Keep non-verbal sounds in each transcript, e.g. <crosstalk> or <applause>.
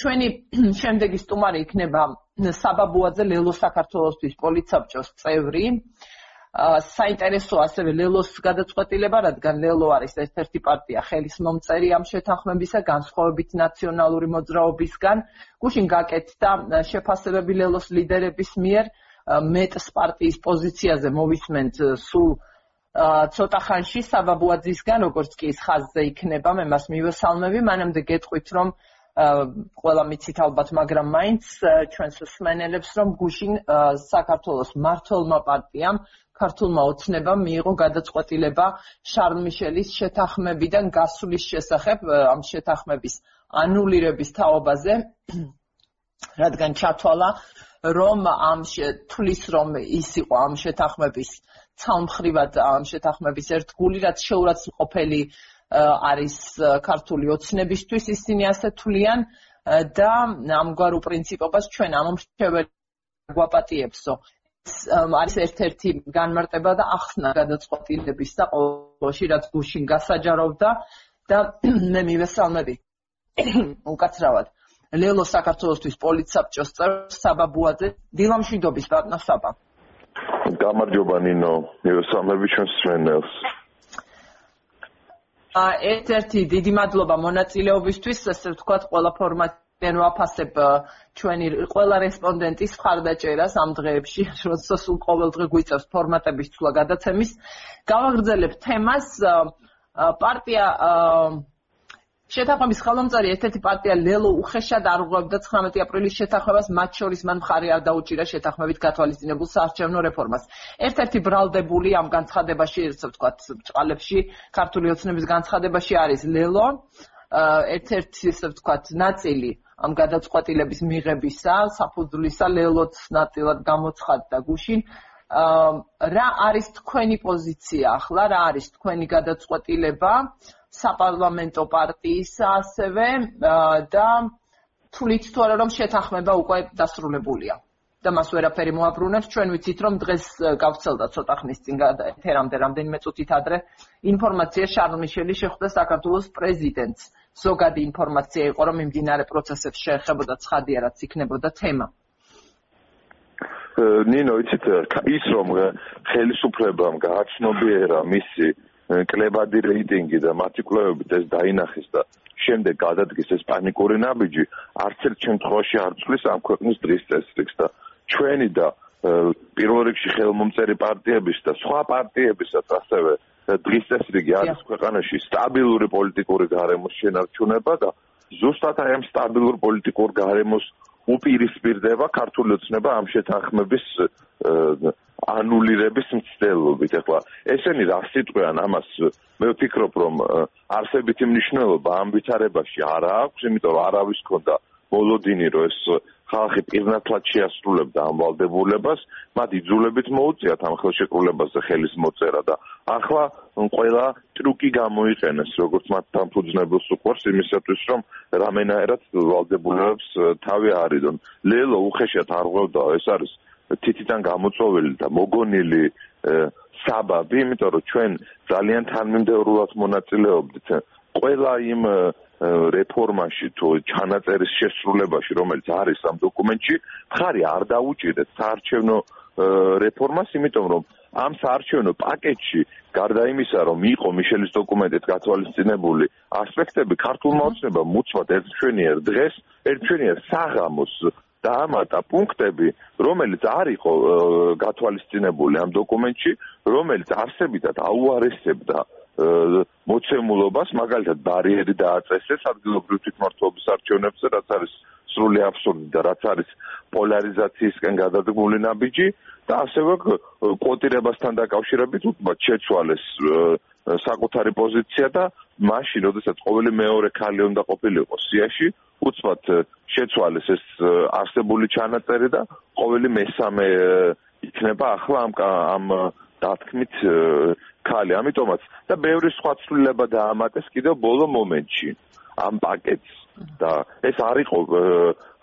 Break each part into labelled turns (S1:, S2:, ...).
S1: ჩვენი <clears throat> შემდეგი სტუმარი იქნება საბაბუაძე ლელო საქართველოსთვის პოლიცაბჭოს წევრი. საინტერესო ასევე ლელოს გადაწყვეტილება, რადგან ლელო არის ერთ-ერთი პარტია ხელის მომწერი ამ შეთანხმებისა განსხვავებით ნაციონალური მოძრაობისგან. გუშინ გაკეთდა შეფასებები ლელოს ლიდერების მიერ მეტს პარტიის პოზიციაზე მოვისმენთ სულ ცოტა ხანში საბაბუაძისგან, როგორც კი ის ხაზზე იქნება, მე მას მივესალმები, მანამდე გეტყვით, რომ ყველა მიცით ალბათ, მაგრამ მაინც ჩვენს მსმენელებს, რომ გუშინ საქართველოს მართლმა პარტიამ ქართულმა ოცნებამ მიიღო გადაწყვეტილება შარლ მიშელის შეთანხმებიდან გასulis შესახებ ამ შეთანხმების ანულირების თაობაზე, რადგან ჩათვალა, რომ ამ თulis რომ ის იყო ამ შეთანხმების ცალმხრივად ამ შეთანხმების ერთგული, რაც შეურაცხმყოფელი არის ქართული ოცნებისთვის, ისინი ასე თვლიან და ამგვარ უპრინციპობას ჩვენ ამომრჩეველი გვაპატიებსო. არის ერთ-ერთი განმარტება და ახსნა გადაწყვეტილების და ყოველში რაც გუშინ გასაჯაროვდა. და მე მივესალმები უკაცრავად. ლელო საქართველოსთვის პოლიცაბჭოს წევრ საბაბუაძე დილამშვიდობის ბატონო საბა.
S2: გამარჯობა ნინო მივესალმები ჩვენს სვენელს
S1: ერთ-ერთი დიდი მადლობა მონაწილეობისთვის ასე ვთქვათ ყველა ფორმატი მენ ვაფასებ ჩვენი ყველა რესპონდენტის მხარდაჭერას ამ დღეებში, როცა სულ ყოველ დღე გვიწევს ფორმატების ცვლა გადაცემის. გავაგრძელებ თემას პარტია შეთანხმების ხელმომწერი ერთ-ერთი პარტია ლელო უხეშად არღვევდა 19 აპრილის შეთანხმებას, მათ შორის მან მხარი არ დაუჭირა შეთანხმებით გათვალისწინებულ საარჩევნო რეფორმას. ერთ-ერთი ბრალდებული ამ განცხადებაში, ასე ვთქვათ, წყალებში, ქართული ოცნების განცხადებაში არის ლელო. ერთ-ერთი, ასე ვთქვათ, ნაწილი ამ გადაწყვეტილების მიღებისა, საფუძვლისა ლელოც ნაწილად გამოცხადდა გუშინ. რა არის თქვენი პოზიცია ახლა? რა არის თქვენი გადაწყვეტილება საპარლამენტო პარტიისა ასევე და თulit თუ არა რომ შეთანხმება უკვე დასრულებულია? და მას ვერაფერი მოაბრუნებს ჩვენ ვიცით რომ დღეს გავცელდა ცოტა ხნის წინ ეთერამდე რამდენიმე წუთით ადრე ინფორმაცია შარლ მიშელი შეხვდა საქართველოს პრეზიდენტს. ზოგადი ინფორმაცია იყო რომ მიმდინარე პროცესებს შეეხებოდა ცხადია რაც იქნებოდა თემა
S2: ნინო იცით ის რომ ხელისუფლებამ გააცნობიერა მისი კლებადი რეიტინგი და მათი კლებებით ეს დაინახეს და შემდეგ გადადგეს ეს პანიკური ნაბიჯი. არც ერთ შემთხვევაში არ წლის ამ ქვეყნის დღის წესრიგს და ჩვენი და პირველ რიგში ხელმომწერი პარტიების და სხვა პარტიებისაც ასევე დღის წესრიგი არის ქვეყანაში სტაბილური პოლიტიკური გარემოს შენარჩუნება და ზუსტად აი ამ სტაბილურ პოლიტიკურ გარემოს უპირისპირდება ქართული ოცნება ამ შეთანხმების ანულირების მცდელობით. ახლა ესენი რა სიტყვიან ამას მე ვფიქრობ რომ არსებითი მნიშვნელობა ამ ვითარებაში არ აქვს, იმიტომ რომ არავის ქონდა ბოლოდინი რომ ეს ხალხი პირნათლად შეასრულებდა ამ ვალდებულებას, მათ იძულებით მოუწიათ ამ ხელშეკრულებაზე ხელის მოწერა და ახლა ყველა ტრუკი გამოიყენეს, როგორც მათ თანფუძნებელს უყურს იმისათვის, რომ რამენაერად ვალდებულებას თავი არიდონ. ლელო უხეშად არ ღვევდა, ეს არის თითიდან გამოწოვილი და მოგონილი საბაბი, იმიტომ რომ ჩვენ ძალიან თანმიმდევრულად მონაწილეობდით ყველა იმ რეფორმაში თუ ჩანაწერის შესრულებაში, რომელიც არის ამ დოკუმენტში, ხარი არ დაუჭირეთ საარჩევნო რეფორმას, იმიტომ რომ ამ საარჩევნო პაკეტში გარდა იმისა, რომ იყო მიშელის დოკუმენტით გათვალისწინებული ასპექტები, ქართულმა ოცნებამ უცბად ერთშვენიერ დღეს, ერთშვენიერ საღამოს დაამატა პუნქტები, რომელიც არ იყო გათვალისწინებული ამ დოკუმენტში, რომელიც არსებითად აუარესებდა მოცემულობას, მაგალითად ბარიერი დააწესეს ადგილობრივი თვითმმართველობის არჩევნებზე, რაც არის სრული აბსურდი და რაც არის პოლარიზაციისკენ გადადგმული ნაბიჯი და ასევე კვოტირებასთან დაკავშირებით უბრალოდ შეცვალეს საკუთარი პოზიცია და მაშინ, როდესაც ყოველი მეორე ქალი უნდა ყოფილიყო სიაში, უცბად შეცვალეს ეს არსებული ჩანაწერი და ყოველი მესამე იქნება ახლა ამ ამ დათქმით ქალი. ამიტომაც. და ბევრი სხვა ცვლილება დაამატეს კიდევ ბოლო მომენტში ამ პაკეტს. და ეს არ იყო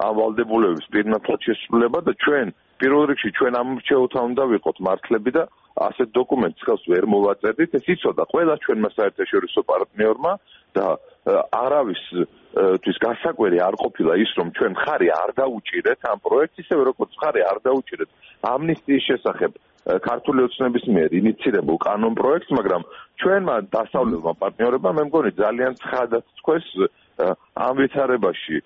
S2: ამ ვალდებულების პირნათლად შესრულება და ჩვენ პირველ რიგში ჩვენ ამ რჩეულთან უნდა ვიყოთ მართლები და ასეთ დოკუმენტს ხელს ვერ მოვაწერდით. ეს იცოდა ყველა ჩვენმა საერთაშორისო პარტნიორმა და არავის თვის გასაკვირი არ ყოფილა ის რომ ჩვენ ხარი არ დაუჭირეთ ამ პროექტს ისევე როგორც ხარი არ დაუჭირეთ ამნისტიის შესახებ ქართული ოცნების მიერ ინიცირებულ კანონ პროექტს, მაგრამ ჩვენმა დასავლელმა პარტნიორებმა მე მგონი ძალიან ცხადად თქვეს ამ ვითარებაში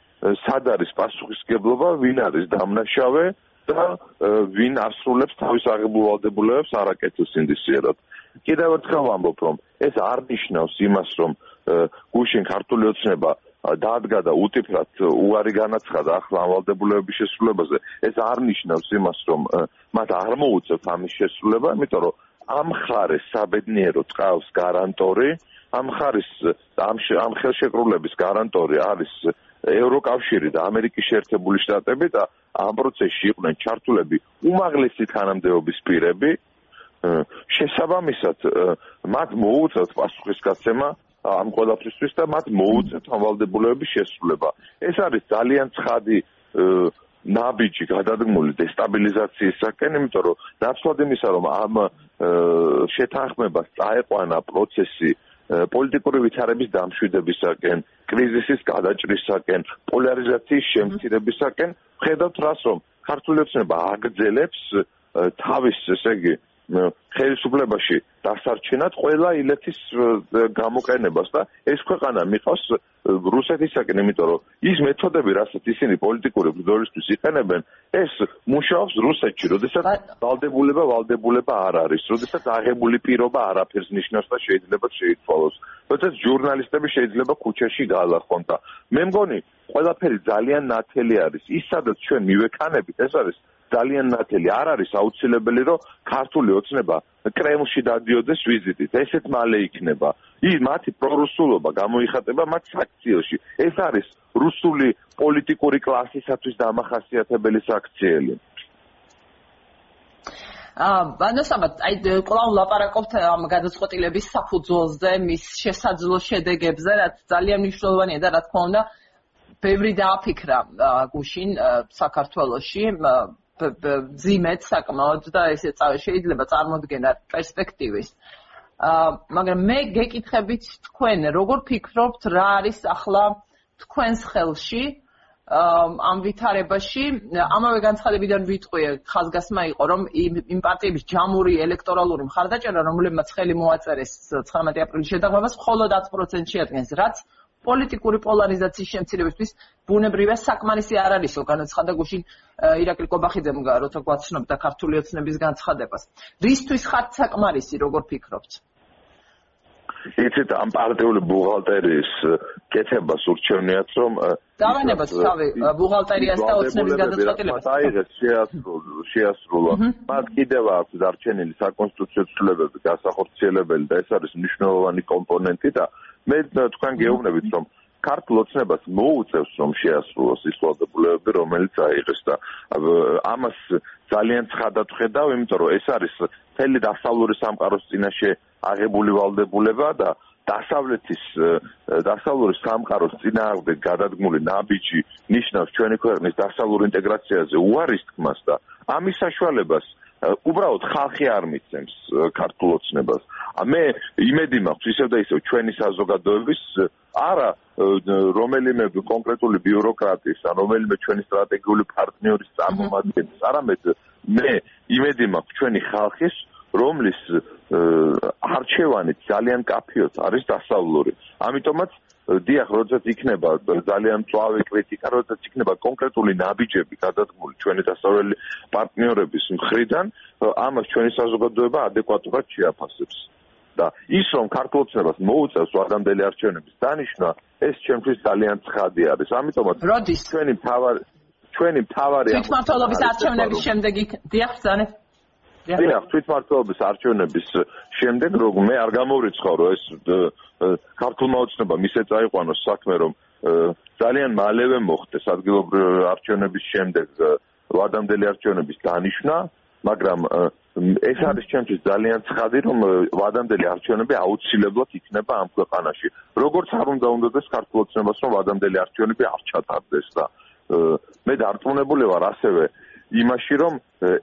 S2: სად არის პასუხისგებლობა, ვინ არის დამნაშავე და ვინ ასრულებს თავის აღებულ ვალდებულებებს არაკეთილ სინდისიერად. კიდევ ერთხელ ვამბობ, რომ ეს არ ნიშნავს იმას, რომ გუშინ ქართული ოცნება დადგა და უტიფრად უარი განაცხადა ახლა ამვალდებულების შესრულებაზე. ეს არ ნიშნავს იმას რომ მათ არ მოუწევთ ამის შესრულება იმიტომ რომ ამ ხარეს საბედნიერო წავს გარანტორი ამ ხარის ამ ამ ხელშეკრულების გარანტორი არის ევროკავშირი და ამერიკის შეერთებული შტატები და ამ პროცესში იყვნენ ჩართულები უმაღლესი თანამდებობის პირები. შესაბამისად მათ მოუწევთ პასუხისგაცემა ამ ყველაფრისთვის და მათ მოუწევთ ამვალდებულების შესრულება. ეს არის ძალიან ცხადი ნაბიჯი გადადგმული დესტაბილიზაციისაკენ, იმიტომ რომ ნაცვლად იმისა, რომ ამ შეთანხმებას წაეყვანა პროცესი პოლიტიკური ვითარების დამშვიდებისაკენ, კრიზისის გადაჭრისაკენ, პოლარიზაციის შემცირებისაკენ, ხედავთ რას რომ ქართული ოცნება აგრძელებს თავის, ესე იგი, ხელისუფლებაში დასარჩენად ყველა ილეთის გამოყენებას და ეს ქვეყანა მიყავს რუსეთისაკენ, იმიტომ რომ ის მეთოდები, რასაც ისინი პოლიტიკური ბრძოლისთვის იყენებენ, ეს მუშაობს რუსეთში, როდესაც ვალდებულება ვალდებულება არ არის, როდესაც აღებული პირობა არაფერს ნიშნავს და შეიძლება შეიცვალოს. როდესაც ჟურნალისტები შეიძლება ქუჩაში გაალახონ და მე მგონი, ყველაფერი ძალიან ნათელი არის. ის სადაც ჩვენ მივექანებით, ეს არის ძალიან ნათელი. არ არის აუცილებელი, რომ ქართული ოცნება კრემლში დადიოდეს ვიზიტით. ესეთ მალე იქნება. ი მათი პრორუსულობა გამოიხატება მათ საქციელში. ეს არის რუსული პოლიტიკური კლასისათვის დამახასიათებელი საქციელი.
S1: ანუ სამათ, აი კვლავ ლაპარაკობთ ამ გადაწყვეტილების საფუძველზე, მის შესაძლო შედეგებზე, რაც ძალიან მნიშვნელოვანია და რა თქმა უნდა, ბევრი დააფიქრა გუშინ საქართველოში ძიმეთ საკმაოდ და ესე შეიძლება წარმოდგენა პერსპექტივის. აა მაგრამ მე გეკითხებით თქვენ როგორ ფიქრობთ რა არის ახლა თქვენს ხელში ამ ვითარებაში ამავე განცხადებიდან ვიტყვი ხაზგასმა იყო რომ იმ პარტიების ჯამური ელექტორალური მხარდაჭერა რომლებმაც ხელი მოაწერეს 19 აპრილის შეთანხმებას მხოლოდ 10% შეადგენს რაც პოლიტიკური პოლარიზაციის შემცირებისთვის ბუნებრივია საკმარისი არ არის განაცხადა გუშინ ირაკლი კობახიძემ როცა გვაცნობდა ქართული ოცნების განცხადებას რისთვის ხართ საკმარისი როგორ ფიქრობთ
S2: იცით ამ პარტიული ბუღალტერიის კეთებას ურჩევნიათ რომ
S1: დავანებოთ თავი ბუღალტერიას და ოცნების გადაწყვეტილებას
S2: აიღეს შეასრულო შეასრულო მათ კიდევ აქვს დარჩენილი საკონსტიტუციო ცვლილებები გასახორციელებელი და ეს არის მნიშვნელოვანი კომპონენტი და მე თქვენ გეუბნებით რომ ქართულ ოცნებას მოუწევს რომ შეასრულოს ის ვალდებულებები რომელიც აიღეს და ამას ძალიან ცხადად ხედავ იმიტომ რომ ეს არის მთელი დასავლური სამყაროს წინაშე აღებული ვალდებულება და დასავლეთის დასავლური სამყაროს წინააღმდეგ გადადგმული ნაბიჯი ნიშნავს ჩვენი ქვეყნის დასავლურ ინტეგრაციაზე უარის თქმას და ამის საშუალებას უბრალოდ ხალხი არ მიცემს ქართულ ოცნებას. მე იმედი მაქვს ისევ და ისევ ჩვენი საზოგადოების არა რომელიმე კონკრეტული ბიუროკრატის ან რომელიმე ჩვენი სტრატეგიული პარტნიორის წარმომადგენლის, არამედ მე იმედი მაქვს ჩვენი ხალხის რომლის არჩევანი ძალიან კაფიოთ არის დასავლური. ამიტომაც დიახ, როდესაც იქნება ძალიან წვავე კრიტიკა, როდესაც იქნება კონკრეტული ნაბიჯები გადადგმული ჩვენი დასავლელი პარტნიორების მხრიდან, ამას ჩვენი საზოგადოება ადეკვატურად შეაფასებს. და ის რომ ქართულოცნებას მოუწევს ვადამდელი არჩევნების დანიშნა, ეს ჩემთვის ძალიან ცხადი არის. ამიტომაც ჩვენი მთავარი ჩვენი მთავარი
S1: თვითმართველობის არჩევნების შემდეგ იქ დიახ, ზანე
S2: დიახ, თვითმართველობის არჩევნების შემდეგ რომ მე არ გამორიცხავ რომ ეს ქართულმა ოცნებამ ისე წაიყვანოს საქმე რომ ძალიან მალევე მოხდეს ადგილობრივი არჩევნების შემდეგ ვადამდელი არჩევნების დანიშნა მაგრამ ეს არის ჩემთვის ძალიან ცხადი რომ ვადამდელი არჩევნები აუცილებლად იქნება ამ ქვეყანაში. როგორც არ უნდა უნდადეს ქართულ ოცნებას რომ ვადამდელი არჩევნები არ ჩატარდეს და მე დარწმუნებული ვარ ასევე იმაში, რომ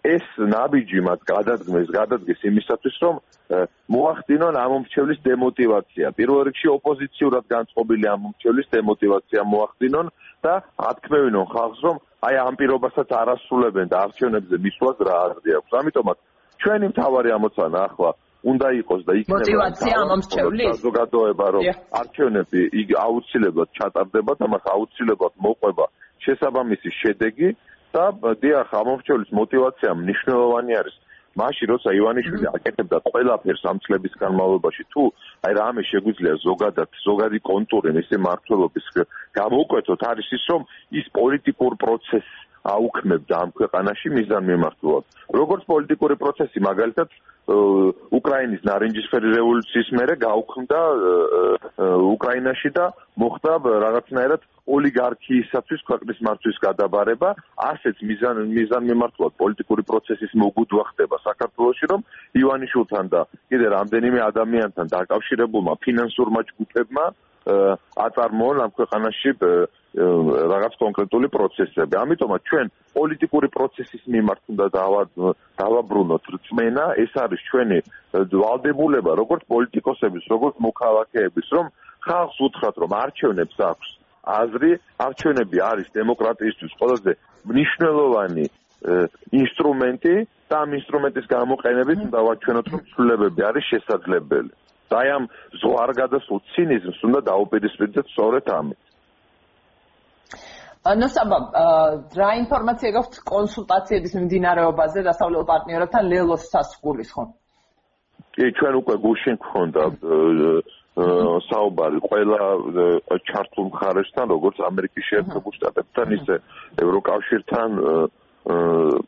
S2: ეს ნაბიჯი მათ გადადგმეს, გადადგეს იმისათვის, რომ მოახდინონ ამ მომრჩევლის დემოტივაცია. პირველ რიგში ოპოზიციურად განწყობილი ამ მომრჩევლის დემოტივაცია მოახდინონ და ათქმევინონ ხალხს, რომ აი ამ პირობასაც არ ასრულებენ და არჩევნებზე მისვლას რა არდი აქვს. ამიტომაც ჩვენი მთავარი ამოცანა ახლა უნდა იყოს და იქნება
S1: მოტივაცია მომრჩევლის
S2: საზოგადოება რომ არჩევნები აუცილებლად ჩატარდება და მას აუცილებლად მოყვება შესაბამისი შედეგი და დიახ, ამომრჩევლის мотиваცია მნიშვნელოვანი არის. მაშინ როცა ივანიშვილი აკეთებდა ყველაფერს ამ წლების განმავლობაში თუ აი რამე შეგვიძლია ზოგადად ზოგადი კონტური მისი მართლობის გამოუკვეთოთ არის ის რომ ის პოლიტიკურ პროცესს აუქმებდა ამ ქვეყანაში მიზანმიმართულად როგორც პოლიტიკური პროცესი მაგალითად უკრაინის ნარინჯისფერი რევოლუციის მერე გაუქმდა უკრაინაში და მოხდა რაღაცნაირად ოლიგარქიისათვის ქვეყნის მართვის გადაბარება, ასეც მიზან მიზანმიმართულად პოლიტიკური პროცესის მოგუდვა ხდება საქართველოში, რომ ივანიშვილთან და კიდე რამდენიმე ადამიანთან დაკავშირებულმა ფინანსურმა ჯგუფებმა აწარმოონ ამ ქვეყანაში რაღაც კონკრეტული პროცესები. ამიტომაც ჩვენ პოლიტიკური პროცესის მიმართ უნდა დავაბრუნოთ რწმენა, ეს არის ჩვენი ვალდებულება, როგორც პოლიტიკოსების, როგორც მოქალაქეების, რომ ხალხს უთხრათ, რომ არჩევნებს აქვს აზრი, არჩევნები არის დემოკრატიისთვის ყველაზე მნიშვნელოვანი ინსტრუმენტი და ამ ინსტრუმენტის გამოყენებით უნდა ვაჩვენოთ, რომ ცვლილებები არის შესაძლებელი. აი ამ ზღვა არ გადასულ ცინიზმს უნდა დაუპირისპირდეთ სწორედ ამით.
S1: ნოსაბა, რა ინფორმაცია გაქვთ კონსულტაციების მიმდინარეობაზე დასავლელ პარტნიორებთან ლელოს სასკულის ხომ?
S2: კი, ჩვენ უკვე გუშინ გქონდა საუბარი ყველა ჩართულ მხარესთან, როგორც ამერიკის შეერთებულ შტატებთან, ისე ევროკავშირთან,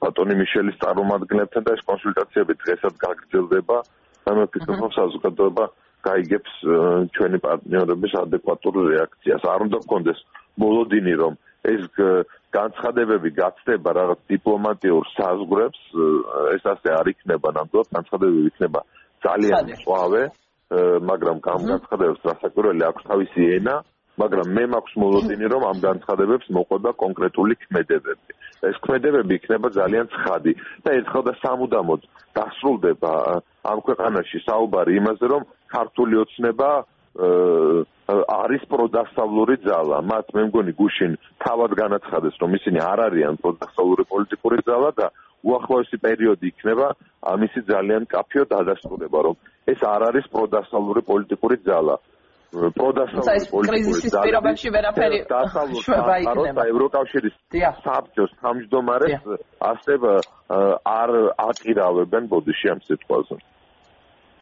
S2: ბატონი მიშელის წარმომადგენლებთან და ეს კონსულტაციები დღესაც გაგრძელდება. აა სამეფო საზოგადოება გაიგებს ჩვენი პარტნიორების ადეკვატურ რეაქციას. არ უნდა გქონდეს მოლოდინი, რომ ეს განცხადებები გაცდება რაღაც დიპლომატიურ საზღვრებს, ეს ასე არ იქნება ნამდვილად, განცხადებები იქნება ძალიან მწვავე, მაგრამ ამ განცხადებებს რასაკვირველი აქვს თავისი ენა, მაგრამ მე მაქვს მოლოდინი, რომ ამ განცხადებებს მოყვება კონკრეტული ქმედებები. ეს ქმედებები იქნება ძალიან ცხადი და ერთხელ და სამუდამოდ დასრულდება ამ ქვეყანაში საუბარი იმაზე, რომ ქართული ოცნება არის პროდასავლური ძალა. მათ მე მგონი გუშინ თავად განაცხადეს, რომ ისინი არ არიან პროდასავლური პოლიტიკური ძალა და უახლოესი პერიოდი იქნება ამისი ძალიან კაფიო დადასტურება, რომ ეს არ არის პროდასავლური პოლიტიკური ძალა.
S1: პროდასავლური პოლიტიკური ძალები ვერაფერი
S2: შვება იქნება. ევროკავშირის საბჭოს თავმჯდომარეს ასე არ ატირავებენ ბოდიში ამ სიტყვაზე.